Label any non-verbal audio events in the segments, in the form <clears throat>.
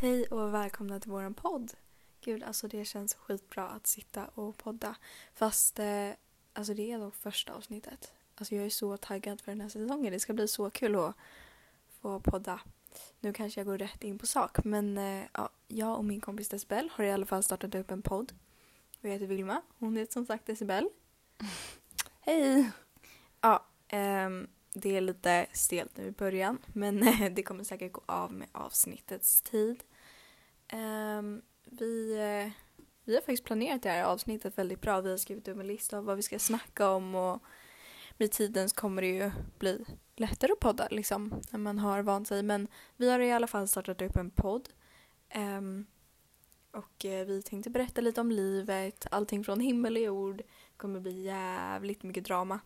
Hej och välkomna till våran podd. Gud, alltså det känns skitbra att sitta och podda. Fast eh, alltså det är dock första avsnittet. Alltså jag är så taggad för den här säsongen. Det ska bli så kul att få podda. Nu kanske jag går rätt in på sak men eh, ja, jag och min kompis Decibel har i alla fall startat upp en podd. Jag heter Vilma. Hon heter som sagt Decibel. <laughs> Hej! Ja, ehm, det är lite stelt nu i början men eh, <laughs> det kommer säkert gå av med avsnittets tid. Um, vi, eh, vi har faktiskt planerat det här avsnittet väldigt bra. Vi har skrivit upp en lista av vad vi ska snacka om och med tiden så kommer det ju bli lättare att podda liksom när man har vant sig. Men vi har i alla fall startat upp en podd. Um, och eh, vi tänkte berätta lite om livet, allting från himmel och jord. Det kommer bli jävligt mycket drama.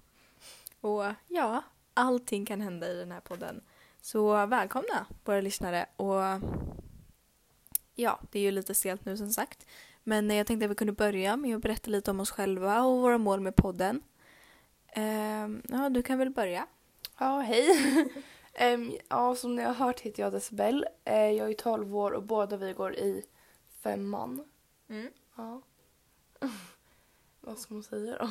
Och ja, allting kan hända i den här podden. Så välkomna våra lyssnare och ja, det är ju lite stelt nu som sagt. Men jag tänkte att vi kunde börja med att berätta lite om oss själva och våra mål med podden. Ehm, ja, du kan väl börja? Ja, hej! <laughs> Em, ja, som ni har hört heter jag Decibel. Eh, jag är 12 år och båda vi går i femman. Ja. <laughs> Vad ska man säga då?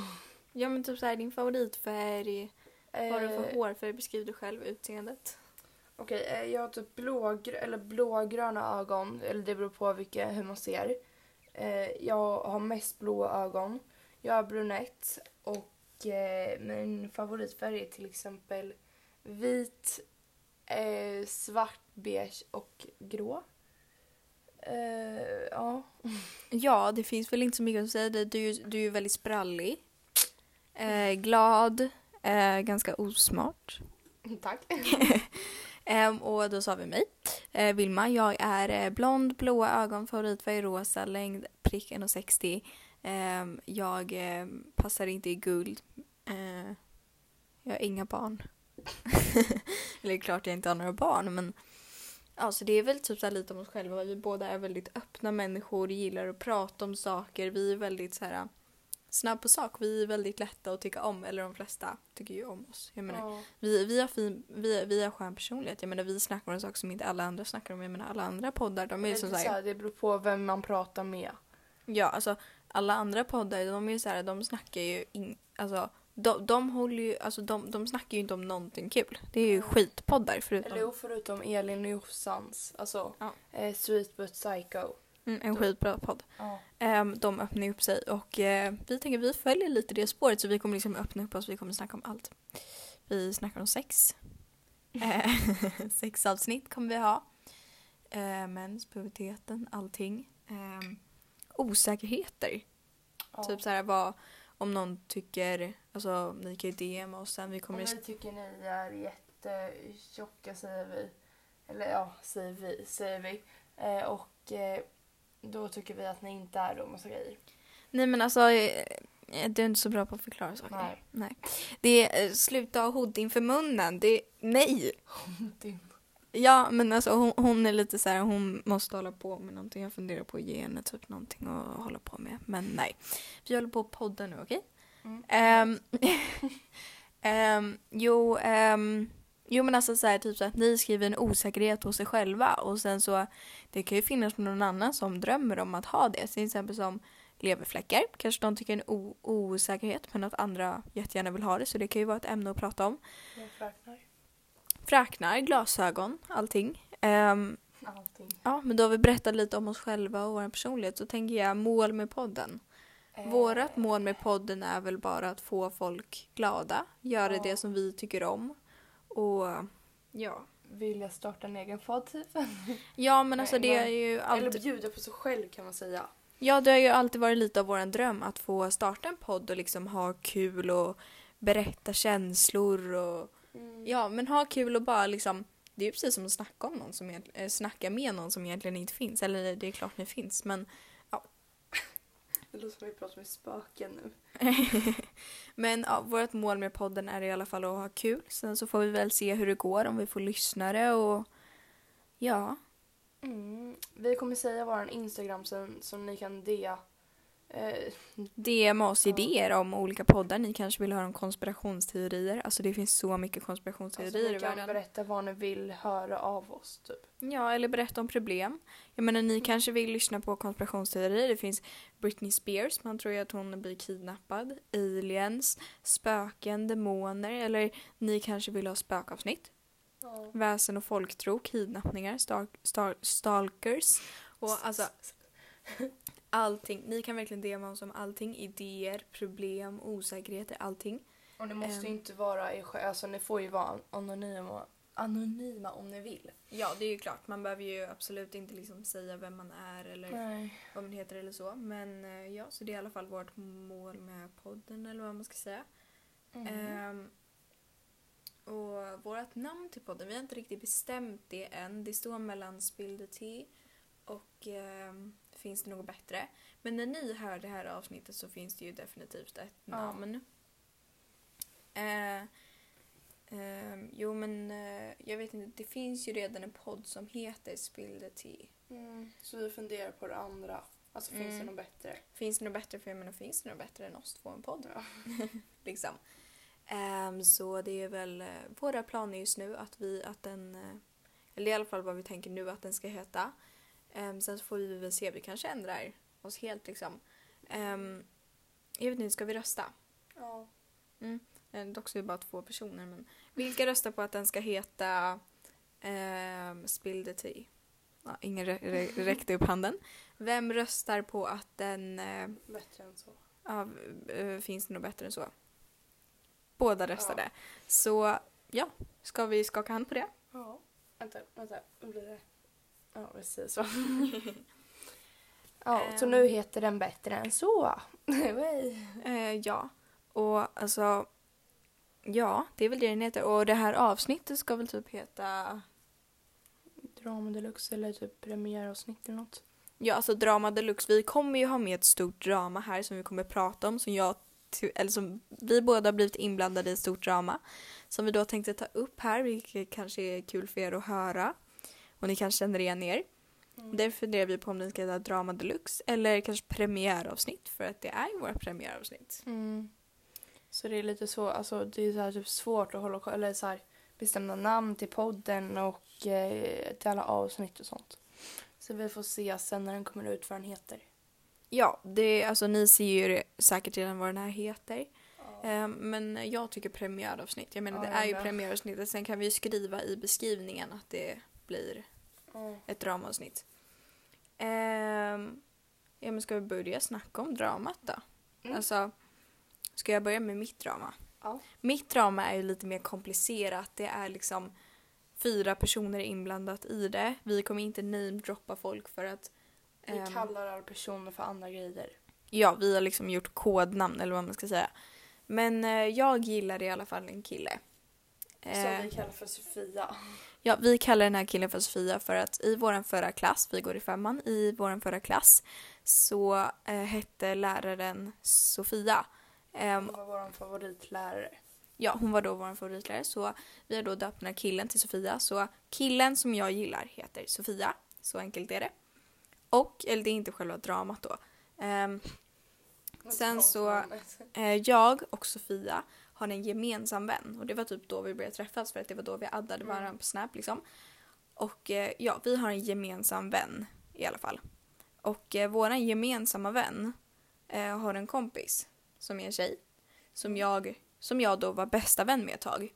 Ja men typ såhär din favoritfärg, vad har du för Eh, hårfärg, beskriv du själv utseendet. Okej, eh, jag har typ blågr- eller blågröna ögon. Eller det beror på vilka, hur man ser. Eh, jag har mest blåa ögon. Jag är brunett och eh, min favoritfärg är till exempel vit, svart, beige och grå. Ja. <laughs> Ja, det finns väl inte så mycket att säga. Du, du, är ju väldigt sprallig. Glad, ganska osmart. Tack. <laughs> Ehm, och då sa vi mig. Eh, Vilma, jag är eh, blond, blåa ögon, favoritfärg rosa, längd prick 1,60. Ehm, jag ehm, passar inte i guld. Jag har inga barn. <laughs> Eller klart jag inte har några barn men Alltså det är väl typ så här lite om oss själva. Vi båda är väldigt öppna människor, gillar att prata om saker. Vi är väldigt så här snabb på sak. Vi är väldigt lätta att tycka om. Eller de flesta tycker ju om oss. Jag menar, Ja. vi, vi, har fin, vi, vi har skön personlighet. Jag menar, vi snackar om saker som inte alla andra snackar om. Jag menar, alla andra poddar, de är ju så så här, det beror på vem man pratar med. Ja, alltså alla andra poddar, de är ju så här, de snackar ju in, alltså de, de håller ju, alltså de, de snackar ju inte om någonting kul. Det är ju skitpoddar förutom Eller förutom Elin och Jossans. Alltså, Ja. eh, Sweet But Psycho. Mm, en skitbra podd. Ja. Ehm, de öppnar upp sig och eh, vi tänker vi följer lite det spåret så vi kommer liksom öppna upp oss, vi kommer snacka om allt. Vi snackar om sex. <laughs> Eh, <laughs> Sexavsnitt kommer vi ha. Eh, mens, puberteten, allting. Ehm, osäkerheter. Ja. Typ så här vad om någon tycker, alltså ni kan ju DM oss sen, vi Om kommer ni tycker ni är jättetjocka säger vi. Eller ja, säger vi. Säger vi. Eh, och eh, då tycker vi att ni inte är och massa grejer. Nej men alltså, eh, du är inte så bra på att förklara saker. Nej. Nej. Det är eh, sluta ha hodd inför munnen, det nej! Det- Ja men alltså hon, hon är lite så här, hon måste hålla på med någonting. Jag funderar på att ge henne typ någonting att hålla på med. Men nej. Vi håller på att podda nu, okej? Mm. Ehm, <laughs> ehm, jo, ehm, jo men alltså så här, typ så att ni skriver en osäkerhet hos er själva och sen så det kan ju finnas någon annan som drömmer om att ha det. Till exempel som leverfläckar. Kanske de tycker en osäkerhet men att andra jättegärna vill ha det så det kan ju vara ett ämne att prata om. Jag räknar. Fräknar, glasögon, allting. Ehm, Allting. ja men då har vi berättat lite om oss själva och vår personlighet så tänker jag mål med podden. Eh, Vårat mål med podden är väl bara att få folk glada, göra Ja. det som vi tycker om och ja. Vill jag starta en egen podd typ? Ja men alltså det är ju Eller alltid, bjuda på sig själv kan man säga. ja det har ju alltid varit lite av våran dröm att få starta en podd och liksom ha kul och berätta känslor och Mm. ja men ha kul och bara liksom det är ju precis som att snacka om någon som eh, snacka med någon som egentligen inte finns. Eller det är klart ni finns men Det låter som att vi pratar med spöken nu. <laughs> Men ja, vårt mål med podden är i alla fall att ha kul. Sen så får vi väl se hur det går om vi får lyssnare och ja. Mm. Vi kommer säga vår Instagram sen, så ni kan dea Eh, DM oss idéer om olika poddar. Ni kanske vill höra om konspirationsteorier. Alltså det finns så mycket alltså, konspirationsteorier ni i kan världen. berätta vad ni vill höra av oss. Typ. Ja, eller berätta om problem. Jag menar, ni kanske vill lyssna på konspirationsteorier. Det finns Britney Spears, man tror ju att hon blir kidnappad. Aliens, spöken, demoner. Eller ni kanske vill ha spökavsnitt. Ja. Väsen och folktro, kidnappningar, star- stalkers. Och alltså allting. Ni kan verkligen DMa oss om allting. Idéer, problem, osäkerheter, allting. Och det måste Ehm. inte vara er själv. Alltså ni får ju vara anonyma, anonyma om ni vill. Ja, det är ju klart. Man behöver ju absolut inte liksom säga vem man är eller Nej. vad man heter eller så. Men eh, ja, så det är i alla fall vårt mål med podden eller vad man ska säga. Mm. Ehm, och vårt namn till podden, vi har inte riktigt bestämt det än. Det står mellan Spill the Tea och ehm, Finns det något bättre? Men när ni hör det här avsnittet så finns det ju definitivt ett Ja. namn. Eh, ehm, jo men eh, jag vet inte, det finns ju redan en podd som heter Spill the Tea. Mm. Så vi funderar på det andra. Alltså finns det Mm. något bättre? Finns det något bättre för jag menar, finns det något bättre än oss två en podd? Ja. <laughs> liksom. Ehm, så det är väl eh, våra planer just nu att vi, att den, eh, eller i alla fall vad vi tänker nu att den ska heta. Um, sen så får vi väl se, vi kanske ändrar oss helt liksom. Um, jag vet inte, ska vi rösta? Ja. Eh, dock så är det bara två personer men vilka röstar på att den ska heta um, Spill the tea? Ja, ingen rä- rä- räckte upp handen. Vem röstar på att den eh, Bättre än så. Ja, eh, finns det något bättre än så? Båda röstade. Så ja, ska vi skaka hand på det? Ja. Vänta, vänta. Blir det? Ja, precis <laughs> så. ja, så Ehm. nu heter den bättre än så. <laughs> Eh, ja, och alltså ja, det är väl det den heter. Och det här avsnittet ska väl typ heta Drama deluxe eller typ premiäravsnitt eller något. Ja, alltså drama deluxe. Vi kommer ju ha med ett stort drama här som vi kommer prata om som jag eller som vi båda har blivit inblandade i ett stort drama som vi då tänkte ta upp här, vilket kanske är kul för er att höra och ni kanske känner igen er. Mm. Därför funderar vi på om den ska heta drama deluxe eller kanske premiäravsnitt för att det är ju våra premiäravsnitt. Mm. Så det är lite så, alltså det är så här typ svårt att hålla eller så här bestämma namn till podden och eh, till alla avsnitt och sånt. Så vi får se sen när den kommer ut vad den heter. Ja, det, alltså ni ser ju säkert redan vad den här heter. Eh, Men jag tycker premiäravsnitt. Jag menar Ja, det är ju premiäravsnittet. Sen kan vi ju skriva i beskrivningen att det blir Mm. ett dramaavsnitt. Ehm, ja men ska vi börja snacka om dramat då? Mm. Alltså, ska jag börja med mitt drama? Ja. Mitt drama är ju lite mer komplicerat. Det är liksom fyra personer inblandat i det. Vi kommer inte namedroppa folk för att Vi ehm, kallar alla personer för andra grejer. Ja, vi har liksom gjort kodnamn eller vad man ska säga. Men eh, jag gillar i alla fall en kille. Som Eh, vi kallar för Sofia. Ja, vi kallar den här killen för Sofia för att i våran förra klass, vi går i femman, i våran förra klass så eh, hette läraren Sofia. Ehm, Hon var vår favoritlärare. ja, hon var då vår favoritlärare så vi har då döpt den här killen till Sofia. Så killen som jag gillar heter Sofia, så enkelt är det. Och, eller det är inte själva dramat då. Ehm, Sen så- Eh, jag och Sofia har en gemensam vän och det var typ då vi började träffas för att det var då vi addade Mm. varandra på Snap liksom. Och eh, ja, vi har en gemensam vän i alla fall. Och eh, våran gemensamma vän eh, har en kompis som är en tjej som jag, som jag då var bästa vän med ett tag.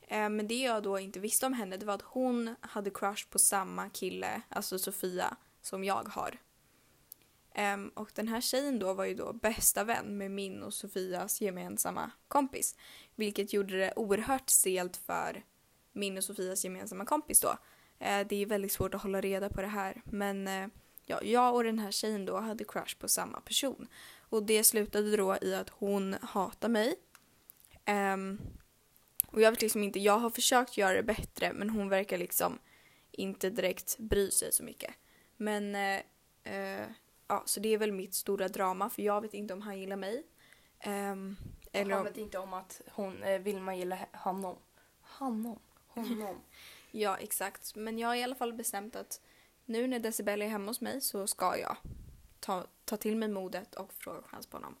Eh, men det jag då inte visste om henne det var att hon hade crush på samma kille, alltså Sofia, som jag har. Um, och den här tjejen då var ju då bästa vän med min och Sofias gemensamma kompis. Vilket gjorde det oerhört stelt för min och Sofias gemensamma kompis då. Uh, det är väldigt svårt att hålla reda på det här. Men uh, ja, jag och den här tjejen då hade crush på samma person. Och det slutade då i att hon hatar mig. Um, och jag vet liksom inte, jag har försökt göra det bättre men hon verkar liksom inte direkt bry sig så mycket. Men uh, ja, så det är väl mitt stora drama för jag vet inte om han gillar mig. Ehm, eller Han om, vet inte om att hon, eh, Vilma gillar honom. Honom. Honom. <laughs> ja, exakt. Men jag har i alla fall bestämt att nu när Decibel är hemma hos mig så ska jag ta, ta till mig modet och fråga chans på honom.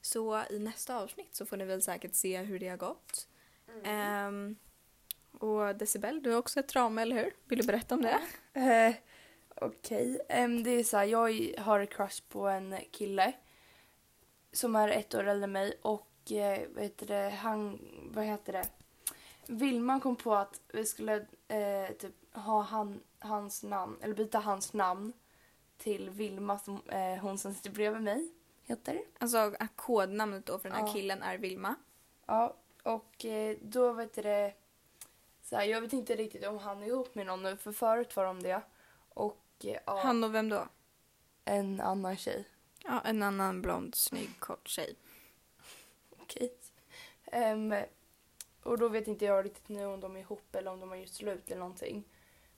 Så i nästa avsnitt så får ni väl säkert se hur det har gått. Mm. Ehm, och Decibel, du har också ett drama, eller hur? Vill du berätta om det? Eh, Okej, Em, det är så här, jag har crush på en kille som är ett år äldre än mig och eh, vad heter det, han, vad heter det, Vilma kom på att vi skulle eh, typ ha han, hans namn, eller byta hans namn till Vilma som eh, hon som sitter bredvid mig heter. Alltså kodnamnet då för den här Ja. killen är Vilma. Ja, och då vet det, så här, jag vet inte riktigt om han är ihop med någon nu för förut var de det. Och ja, Han och vem då? en annan tjej. Ja, en annan blond, snygg, kort tjej. Okej. Ehm, och då vet inte jag riktigt nu om de är ihop eller om de har gjort slut eller någonting.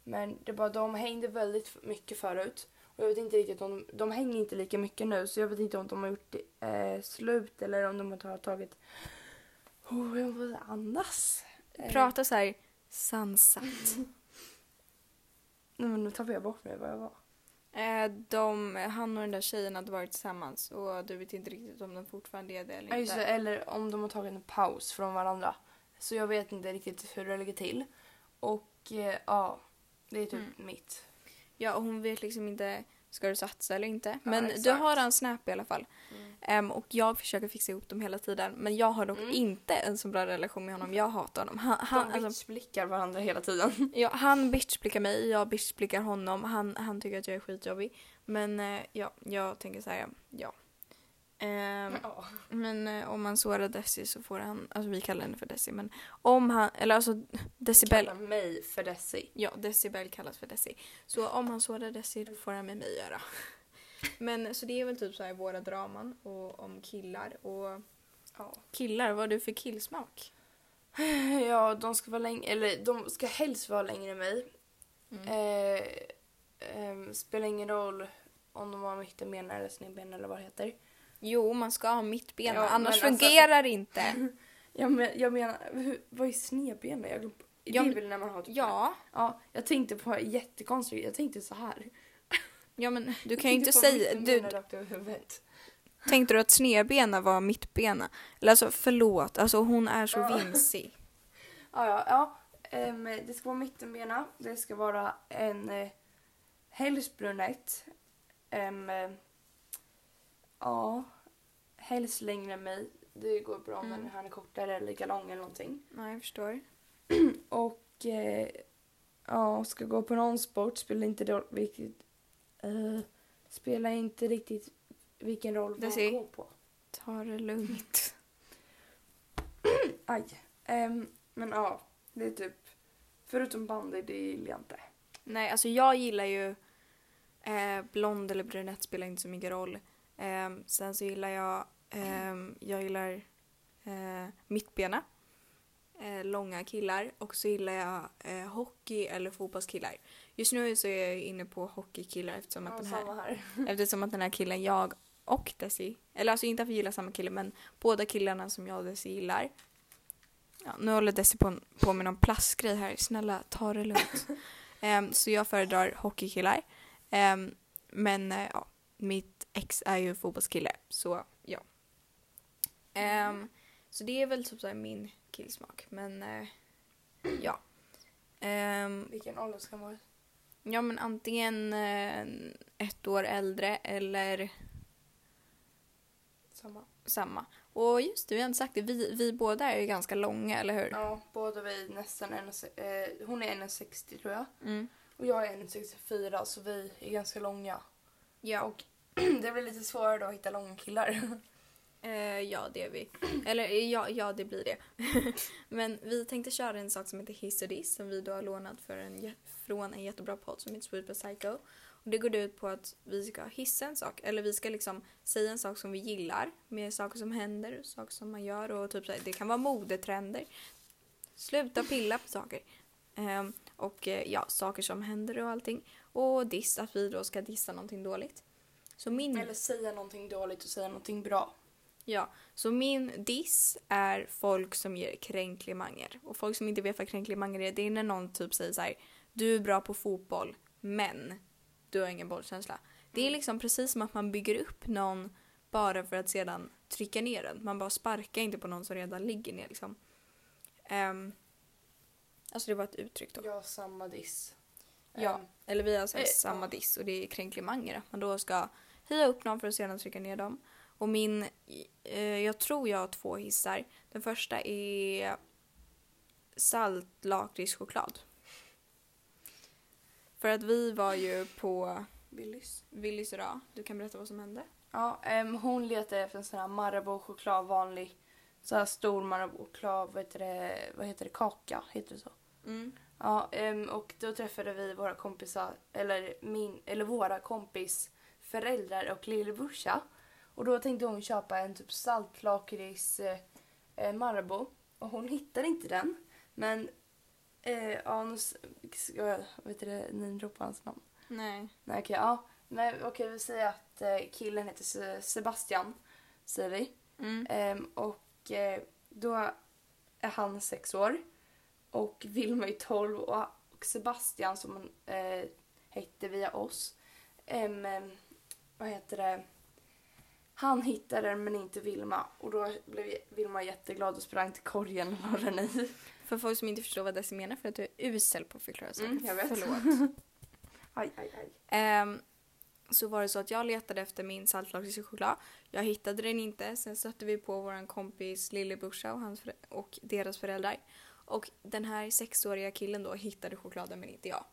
Men det är bara de hängde väldigt mycket förut. Och jag vet inte riktigt om de, de hänger inte lika mycket nu så jag vet inte om de har gjort eh, slut eller om de har tagit... Oh, jag måste andas. Eh, Prata så här sansat. <laughs> Nej men nu tappade jag bort mig vad jag var. Eh, de, han och den där tjejen hade varit tillsammans och du vet inte riktigt om de fortfarande är det eller Ja, just det, inte. eller om de har tagit en paus från varandra. Så jag vet inte riktigt hur det ligger till. Och eh, ja, det är typ Mm. mitt. Ja, och hon vet liksom inte, ska du satsa eller inte? Men du exakt. har en snap i alla fall. Ehm, och jag försöker fixa ihop dem hela tiden. Men jag har dock Mm. inte en så bra relation med honom. Jag hatar honom. Han, han, de alltså, bitchblickar varandra hela tiden. <laughs> ja, han bitchblickar mig, jag bitchblickar honom. Han, han tycker att jag är skitjobbig. Men eh, ja, jag tänker säga ja. Ehm, Ja. Men eh, om man sårar Desi så får han, alltså vi kallar henne för Desi, men om han, eller alltså Decibel, Kalla mig för Desi. ja Decibel kallas för Desi. Så om han sårar Desi då får han med mig göra. Men så det är väl typ så här våra draman och om killar och Ja. killar, vad har du för killsmak? <sighs> ja, de ska vara längre, eller de ska helst vara längre än mig. Mm. Eh, ehm, spelar ingen roll om de har mittenben eller snedben eller vad det heter. Jo, man ska ha mittbena, Ja, annars men alltså- fungerar det inte. <laughs> Jag, men, jag menar, vad är snedbena? Jag, det är väl när man har typ Ja, Ja, jag tänkte på jättekonstigt. Jag tänkte så här. <laughs> ja men du kan ju inte säga, du, <laughs> tänkte du att snedbena var mittbena? Eller alltså förlåt, alltså hon är så Ja. vimsig. Ja, ja, ja. Ehm, det ska vara mittenbena. Det ska vara en eh, helst brunett. Ehm, eh, ja, helst längre än mig. Det går bra om Mm. han är kortare eller lika lång eller någonting. Nej, jag förstår. <clears throat> Och eh, ja, ska gå på någon sport. Spelar inte roll vilket... eh, spelar inte riktigt vilken roll man går på. Ta det lugnt. <clears throat> Aj. Ehm, men ja, det är typ... Förutom bandy, det gillar jag inte. Nej, alltså jag gillar ju eh, blond eller brunett spelar inte så mycket roll. Eh, sen så gillar jag, eh, jag gillar eh, mittbena, eh, långa killar och så gillar jag eh, hockey eller fotbollskillar. Just nu så är jag inne på hockeykillar eftersom att, Ja, den här, här. <laughs> eftersom att den här killen jag och Desi, eller alltså inte att vi gillar samma kille men båda killarna som jag och Desi gillar. Ja, nu håller Desi på, på med någon plastgrej här, snälla ta det lugnt. <laughs> Ehm, så jag föredrar hockeykillar. Ehm, men eh, ja, mitt ex är ju fotbollskille, så Ehm, så det är väl typ så här min killsmak, men eh, ja. Ehm, Vilken ålder ska man vara? ja men antingen eh, ett år äldre eller Samma. samma. Och just det, vi har inte sagt det, vi, vi båda är ju ganska långa, eller hur? Ja, båda vi är nästan en, eh, Hon är 1,60 tror jag. Mm. Och jag är 1,64 så vi är ganska långa. Ja. Och <clears throat> det blir lite svårare då att hitta långa killar. <laughs> Eh, ja, det är vi. <clears throat> Eller eh, ja, ja, det blir det. <laughs> Men vi tänkte köra en sak som heter Hiss och Diss som vi då har lånat för en, från en jättebra podd som heter Sweet but Psycho. Och det går ut på att vi ska hissa en sak, eller vi ska liksom säga en sak som vi gillar med saker som händer, saker som man gör och typ så här, det kan vara modetrender. Sluta pilla på saker. Ehm, och eh, ja, saker som händer och allting. Och diss, att vi då ska dissa någonting dåligt. Så min... Eller säga någonting dåligt och säga någonting bra. Ja, så min diss är folk som ger kränklimanger. Och folk som inte vet vad kränklimanger är, det är när någon typ säger så här: du är bra på fotboll, men du har ingen bollkänsla. Det är Mm. liksom precis som att man bygger upp någon bara för att sedan trycka ner den. Man bara sparkar inte på någon som redan ligger ner liksom. Ehm, alltså det var ett uttryck då. Har samma diss. Ja, Ehm, eller vi har så här eh, samma ja. diss och det är kränklimanger. Man då ska höja upp någon för att sedan trycka ner dem. Och min, eh, jag tror jag har två hissar. Den första är salt lakritschoklad. För att vi var ju på Willys. Willys idag. Du kan berätta vad som hände. Ja, ehm, hon letade efter en sån här Marabou-choklad, vanlig. Så här stor Marabou-choklad, vad heter det, vad heter det, kaka, heter det så? Mm. Ja, ehm, och då träffade vi våra kompisar, eller, min, eller våra kompis föräldrar och lillebrorsa. Och då tänkte hon köpa en typ saltlakrits eh, eh, Marabou. Och hon hittade inte den. Men, eh, ja, nu jag, vet du det, namedroppa hans namn? Nej. Nej, okej, ja. Men okej, vi säger att eh, killen heter Se- Sebastian, säger vi. Mm. Ehm, och eh, då är han sex år och Vilma är 12 och, Sebastian som han eh, hette via oss. ehm, vad heter det? Han hittade den men inte Vilma och då blev Vilma jätteglad och sprang till korgen och la den i. För folk som inte förstår vad Desi menar för att du är usel på att förklara saker. Mm, jag vet. Förlåt. <laughs> Aj, aj, aj. Ehm, så var det så att jag letade efter min saltlakritschoklad. Jag hittade den inte. Sen stötte vi på vår kompis lillebrorsa och, hans och deras föräldrar. Och den här sexåriga killen då hittade chokladen men inte jag.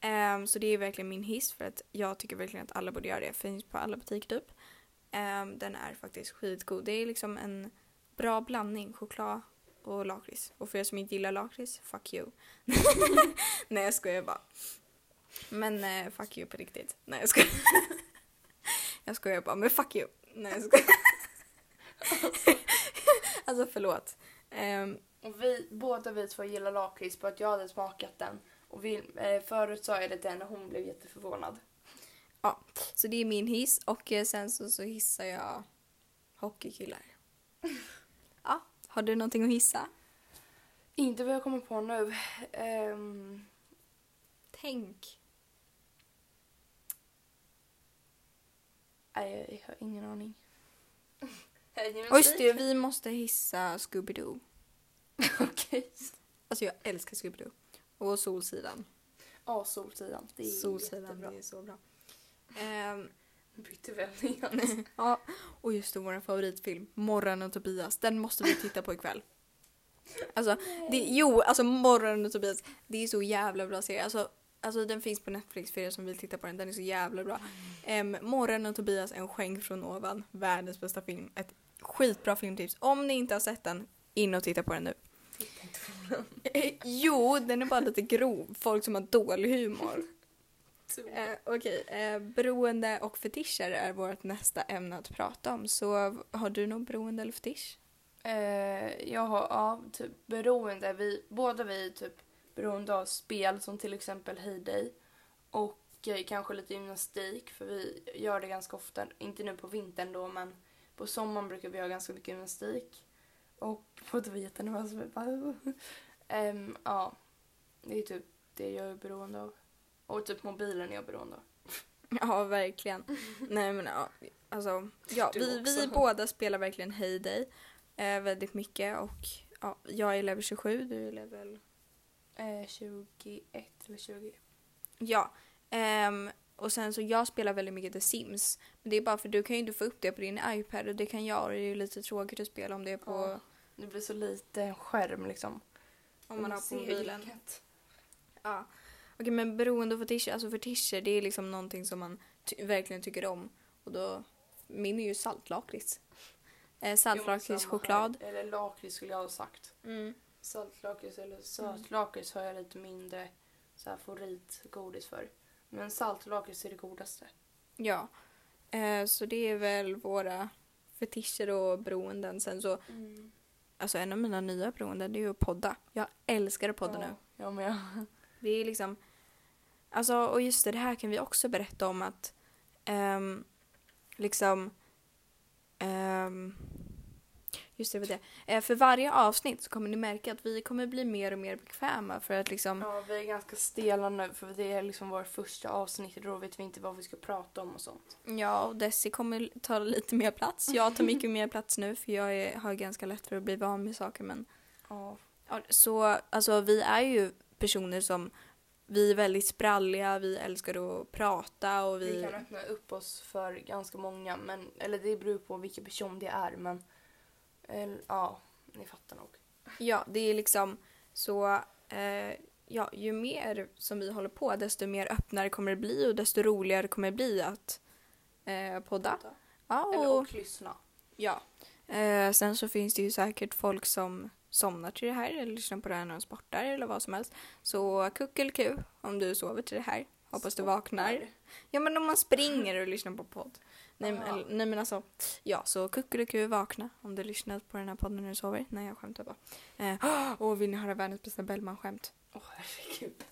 Ehm, så det är verkligen min hiss för att jag tycker verkligen att alla borde göra det. Finns på alla butiker typ. Um, den är faktiskt skitgod. Det är liksom en bra blandning choklad och lakrits. Och för er som inte gillar lakrits, fuck you. <laughs> Nej jag skojar bara. Men eh, fuck you på riktigt. Nej jag skojar. <laughs> jag skojar bara, men fuck you. Nej jag skojar. <laughs> alltså förlåt. Um, Och vi, båda vi två gillar lakrits på att jag hade smakat den. Och vi, eh, förut sa jag det till henne och hon blev jätteförvånad så det är min hiss och eh, sen så, så hissar jag hockeykillar. <laughs> ja, har du någonting att hissa? Inte vad jag kommer på nu. Ehm, Tänk. nej, jag, har ingen aning. <laughs> Just det, vi måste hissa Scooby-Doo. <laughs> Okej. Alltså jag älskar Scooby-Doo. Och Solsidan. Ja, Solsidan. Det är Solsidan, jättebra. det är så bra. Nu bytte ämne igen. <laughs> ja, och just det, vår favoritfilm, Morran och Tobias. Den måste vi titta på ikväll. Alltså, det, jo, alltså Morran och Tobias, det är så jävla bra serie. Alltså, alltså den finns på Netflix för er som vill titta på den, den är så jävla bra. Um, Morran och Tobias, En skänk från ovan, världens bästa film. Ett skitbra filmtips. Om ni inte har sett den, in och titta på den nu. Titta inte på den. Eh, jo, den är bara lite grov. Folk som har dålig humor. Eh, Okej, eh, beroende och fetischer är vårt nästa ämne att prata om. Så har du någon beroende eller fetisch? Eh, jag har ja, typ beroende. Vi, båda vi är typ beroende av spel som till exempel Hay Day. Och eh, kanske lite gymnastik för vi gör det ganska ofta. Inte nu på vintern då men på sommaren brukar vi göra ganska mycket gymnastik. Och <laughs> båda vi är jättenervösa. <laughs> Ehm, Ja, det är typ det jag är beroende av. Och typ mobilen är jag beroende av. <laughs> Ja, verkligen. <laughs> Nej men ja, alltså, ja Du vi, vi också. båda spelar verkligen Hay eh, väldigt mycket och ja, jag är level 27, du är level... Eh, 21 eller 20. Ja. ehm, och sen så jag spelar väldigt mycket The Sims. Men det är bara för du kan ju inte få upp det på din iPad och det kan jag och det är ju lite tråkigt att spela om det är på... Ja. Det blir så lite skärm liksom. Om man har på mobilen. Ja. Okej men beroende och fetischer, alltså fetischer det är liksom någonting som man ty- verkligen tycker om. Och då, min är ju saltlakrits. Eh, Saltlakritschoklad. Eller lakrits skulle jag ha sagt. Mm. Saltlakrits eller sötlakrits har jag lite mindre så här favoritgodis för. Men saltlakrits är det godaste. Ja. Eh, så det är väl våra fetischer och beroenden. Sen så, alltså en av mina nya beroenden det är ju att podda. Jag älskar att podda nu. Ja, men jag... Det är liksom, alltså och just det, det här kan vi också berätta om att ehm, liksom ehm, Just det, det. Eh, för varje avsnitt så kommer ni märka att vi kommer bli mer och mer bekväma för att liksom Ja, vi är ganska stela nu för det är liksom vårt första avsnitt och då vet vi inte vad vi ska prata om och sånt. Ja, och Desi kommer ta lite mer plats. Jag tar mycket mer plats nu för jag är, har ganska lätt för att bli van med saker men Ja. Ja, så alltså vi är ju personer som vi är väldigt spralliga, vi älskar att prata och Vi vi... kan öppna upp oss för ganska många, men, eller det beror på vilken person det är men eller, ja, ni fattar nog. Ja, det är liksom så... Eh, ja, ju mer som vi håller på desto mer öppnare kommer det bli och desto roligare kommer det bli att eh, podda. Ja, Eller och, och lyssna. ja. Eh, sen så finns det ju säkert folk som somnar till det här eller lyssnar på det här när de sportar eller vad som helst. Så kuckelku om du sover till det här. Hoppas du vaknar. Ja men om man springer och lyssnar på podd. Nej, men- eller, nej men alltså, ja så kuckeliku vakna om du lyssnar på den här podden när du sover. Nej jag skämtar bara. Eh, <gasps> och vill ni höra världens bästa Bellman-skämt? Åh herregud.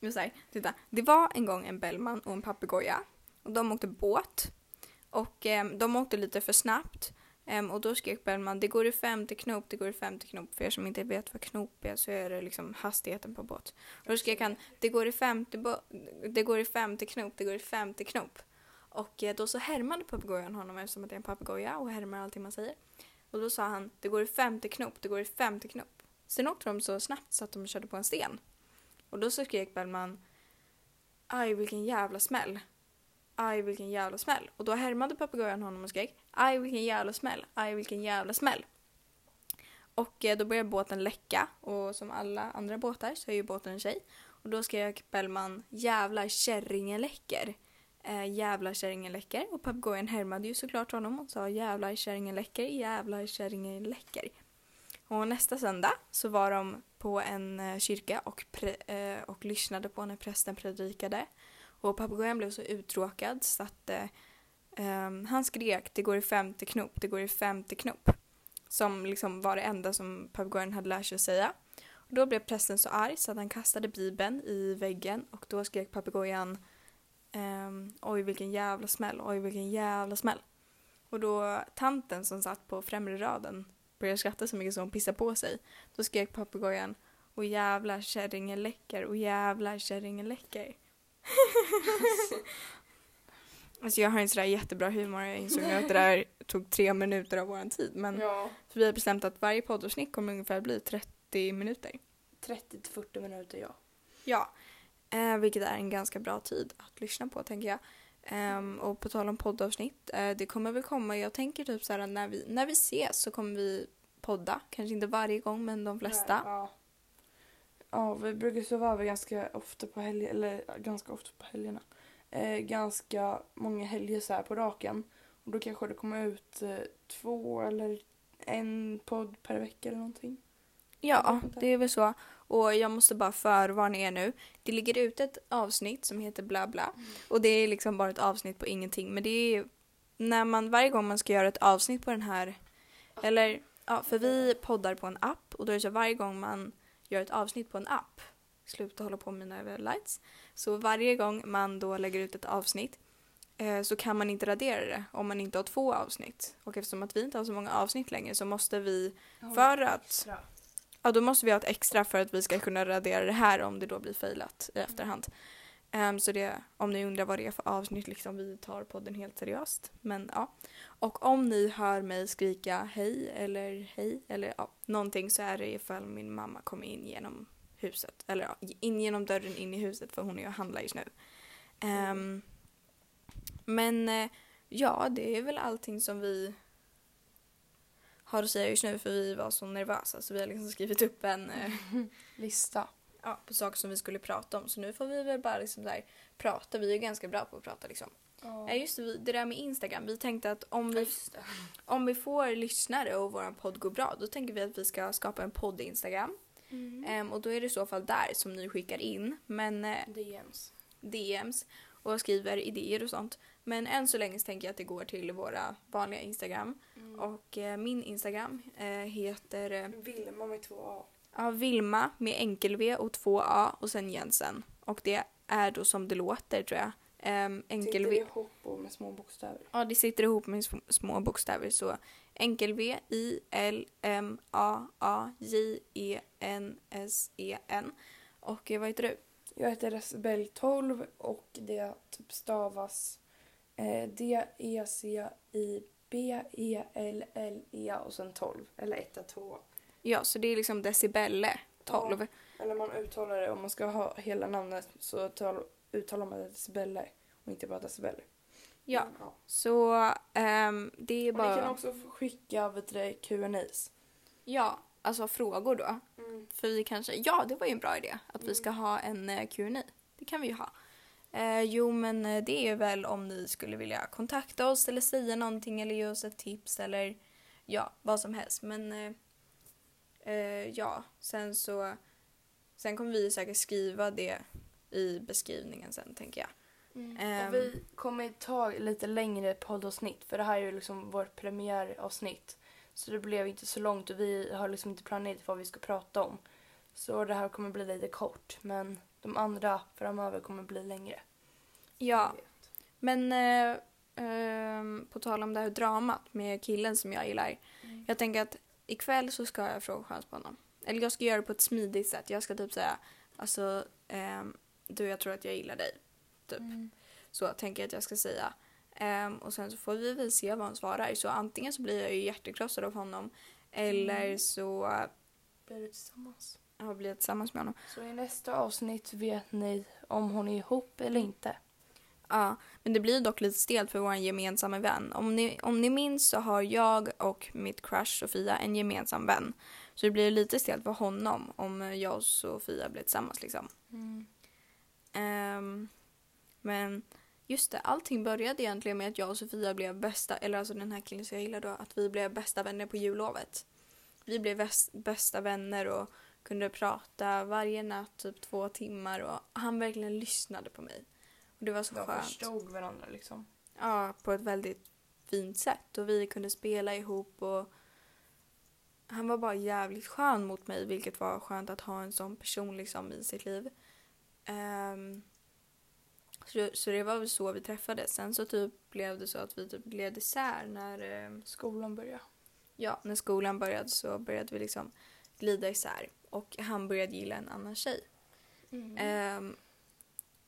Det var så här, titta. Det var en gång en Bellman och en papegoja. Och de åkte båt. Och ehm, de åkte lite för snabbt. Um, och då skrek Bellman, det går i 50 knop, det går i 50 knop. För er som inte vet vad knop är så är det liksom hastigheten på båt. Och då skrek han, det går i 50, det går i 50 knop, det går i 50 knop. Och eh, då så härmade papegojan honom eftersom att det är en papegoja och härmar allting man säger. Och då sa han, det går i 50 knop, det går i 50 knop. Sen åkte de så snabbt så att de körde på en sten. Och då så skrek Bellman, aj vilken jävla smäll. Aj vilken jävla smäll. Och då härmade papegojan honom och skrek, aj vilken jävla smäll, aj vilken jävla smäll. Och eh, då började båten läcka och som alla andra båtar så är ju båten en tjej. Och då skrek Bellman jävlar kärringen läcker. Eh, jävlar kärringen läcker. Och papegojan härmade ju såklart honom och sa jävlar kärringen läcker, jävlar kärringen läcker. Och nästa söndag så var de på en eh, kyrka och, pre- eh, och lyssnade på när prästen predikade. Och papegojan blev så uttråkad så att eh, ehm, han skrek det går i 50 knop, det går i 50 knop. Som liksom var det enda som papegojan hade lärt sig att säga. Och då blev prästen så arg så att han kastade bibeln i väggen och då skrek papegojan ehm, oj vilken jävla smäll, oj vilken jävla smäll. Och då tanten som satt på främre raden började skratta så mycket så hon pissade på sig. Då skrek papegojan och jävlar kärringen läcker och jävlar kärringen läcker. <laughs> alltså jag har inte sådär jättebra humor. Jag insåg nu att det där <laughs> tog tre minuter av våran tid. Men Ja. för vi har bestämt att varje poddavsnitt kommer ungefär bli 30 minuter. 30 till 40 minuter ja. Ja, eh, vilket är en ganska bra tid att lyssna på tänker jag. Ehm, och på tal om poddavsnitt, eh, det kommer väl komma, jag tänker typ såhär när vi, när vi ses så kommer vi podda. Kanske inte varje gång men de flesta. Ja. Ja, vi brukar sova över ganska ofta på helger, eller ja, ganska ofta på helgerna. Eh, ganska många helger så här på raken. Och då kanske det kommer ut eh, två eller en podd per vecka eller någonting. Ja, det är väl så. Och jag måste bara förvarna er nu. Det ligger ut ett avsnitt som heter bla bla. Och det är liksom bara ett avsnitt på ingenting. Men det är när man varje gång man ska göra ett avsnitt på den här. Eller ja, för vi poddar på en app och då är det så varje gång man gör ett avsnitt på en app. Sluta hålla på med mina lights. Så varje gång man då lägger ut ett avsnitt eh, så kan man inte radera det om man inte har två avsnitt. Och eftersom att vi inte har så många avsnitt längre så måste vi för att. Ja, då måste vi ha ett extra för att vi ska kunna radera det här om det då blir failat i efterhand. Ehm, så det, om ni undrar vad det är för avsnitt, liksom vi tar podden helt seriöst. Men ja. Och om ni hör mig skrika hej eller hej eller ja, någonting så är det ifall min mamma kommer in genom huset. Eller ja, in genom dörren in i huset för hon är och handlar just nu. Ehm, men eh, ja, det är väl allting som vi har att säga just nu för vi var så nervösa så vi har liksom skrivit upp en eh, <laughs> Lista. ja, på saker som vi skulle prata om. Så nu får vi väl bara liksom här, prata. Vi är ganska bra på att prata liksom. Ja. Just det, det där med Instagram. Vi tänkte att om vi, om vi får lyssnare och vår podd går bra då tänker vi att vi ska skapa en podd-Instagram. Mm. Ehm, och då är det i så fall där som ni skickar in men eh, DMs. DMs och skriver idéer och sånt. Men än så länge så tänker jag att det går till våra vanliga Instagram. Mm. Och eh, min Instagram eh, heter eh, Vilma med två A. Ja, Vilma med enkel V och två A och sen Jensen. Och det är då som det låter tror jag. Um, enkel Sitter ihop och med små bokstäver. Ja, det sitter ihop med sm- små bokstäver så enkel V, I, L, M, A, A, J, E, N, S, E, N. Och eh, vad heter du? Jag heter Decibel 12 och det typ stavas eh, D-E-C-I-B-E-L-L-E och sen 12. Eller 1 2 Ja, så det är liksom decibelle 12. Eller man uttalar det, om man ska ha hela namnet så tal, uttalar man det decibelle och inte bara decibel. Ja, Men, ja. så ehm, det är Och ni kan bara... också skicka vet du, Q&As. Ja, alltså frågor då. Mm. För vi kanske... Ja, det var ju en bra idé att vi ska ha en uh, Q&A. Det kan vi ju ha. Eh, jo, men eh, det är väl om ni skulle vilja kontakta oss eller säga någonting eller ge oss ett tips eller ja, vad som helst. Men eh, eh, ja, sen så... Sen kommer vi säkert skriva det i beskrivningen sen, tänker jag. Ehm. Och vi kommer ta lite längre poddavsnitt för det här är ju liksom vårt premiäravsnitt. Så det blev inte så långt och vi har liksom inte planerat vad vi ska prata om. Så det här kommer bli lite kort men de andra framöver kommer bli längre. Ja, men eh, ehm, på tal om det här dramat med killen som jag gillar. Mm. Jag tänker att ikväll så ska jag fråga chans på honom. Eller jag ska göra det på ett smidigt sätt. Jag ska typ säga, alltså, ehm, du jag tror att jag gillar dig. Typ. Mm. Så tänker jag att jag ska säga. Ehm, och sen så får vi väl se vad han svarar. Så antingen så blir jag ju hjärtekrossad av honom. Eller Mm. så Blir det tillsammans. ja, blir jag tillsammans med honom. Så i nästa avsnitt vet ni om hon är ihop eller inte. Ja, men det blir dock lite stelt för vår gemensamma vän. Om ni, om ni minns så har jag och mitt crush Sofia en gemensam vän. Så det blir lite stelt för honom om jag och Sofia blir tillsammans liksom. Ehm, men just det, allting började egentligen med att jag och Sofia blev bästa, eller alltså den här killen som jag gillar då, att vi blev bästa vänner på jullovet. Vi blev väs- bästa vänner och kunde prata varje natt typ två timmar och han verkligen lyssnade på mig. Och det var så De skönt. förstod varandra liksom. Ja, på ett väldigt fint sätt. Och vi kunde spela ihop och han var bara jävligt skön mot mig, vilket var skönt att ha en sån person liksom i sitt liv. Ehm, så, så det var väl så vi träffades. Sen så typ blev det så att vi typ gled isär när, ehm, Skolan börjar. ja, när skolan började så började vi liksom glida isär. Och han började gilla en annan tjej. Ehm,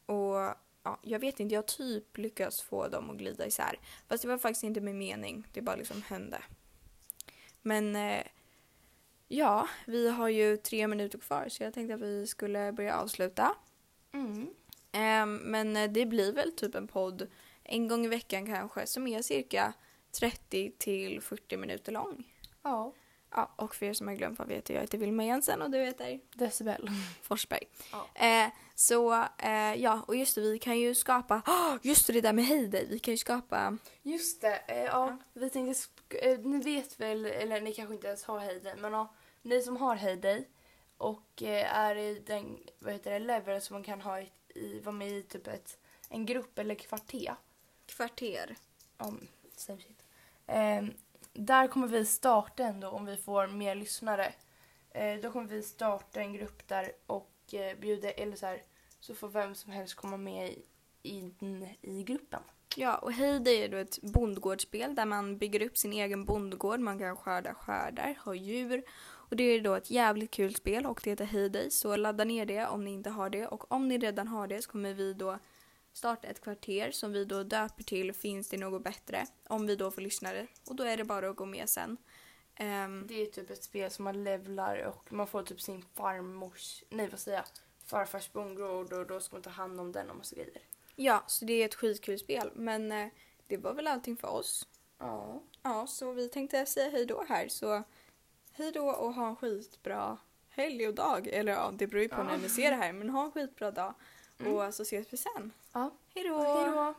och ja, jag vet inte, jag typ lyckats få dem att glida isär. Fast det var faktiskt inte min mening, det bara liksom hände. Men eh, ja, vi har ju tre minuter kvar så jag tänkte att vi skulle börja avsluta. Mm. Ehm, men eh, det blir väl typ en podd en gång i veckan kanske som är cirka 30 till 40 minuter lång. Ja. Ja, och för er som har glömt vad vi heter, jag heter Vilma Jensen och du heter? Decibel. <laughs> Forsberg. Ja. Eh, så eh, ja, och just det, vi kan ju skapa, oh, just det, det där med Heyday, vi kan ju skapa, Just det, eh, ja, vi tänkte, eh, ni vet väl, eller ni kanske inte ens har Heyday, men ja, ni som har Heyday och eh, är i den, vad heter det, level som man kan ha i, i vara med i typ ett, en grupp eller kvarter. kvarter. Om. Eh, där kommer vi starta ändå om vi får mer lyssnare. Eh, då kommer vi starta en grupp där och eh, bjuda, eller så här, så får vem som helst komma med i, in, i gruppen. Ja, och Heyday är då ett bondgårdsspel där man bygger upp sin egen bondgård, man kan skörda skördar, ha djur. Och det är då ett jävligt kul spel och det heter Heyday, så ladda ner det om ni inte har det. Och om ni redan har det så kommer vi då starta ett kvarter som vi då döper till Finns det något bättre? Om vi då får lyssnare. Och då är det bara att gå med sen. Ehm, Det är typ ett spel som man levlar och man får typ sin farmors, nej vad säger jag, farfars bondgård och då ska man ta hand om den och massa grejer. ja, så det är ett skitkul spel. Men eh, det var väl allting för oss. Ja. Ja, så vi tänkte säga hej då här. Så hej då och ha en skitbra helg och dag. Eller ja, det beror ju på Ja. när ni ser det här. Men ha en skitbra dag. Mm. Och så ses vi sen. Ja. Hej då! Hej då!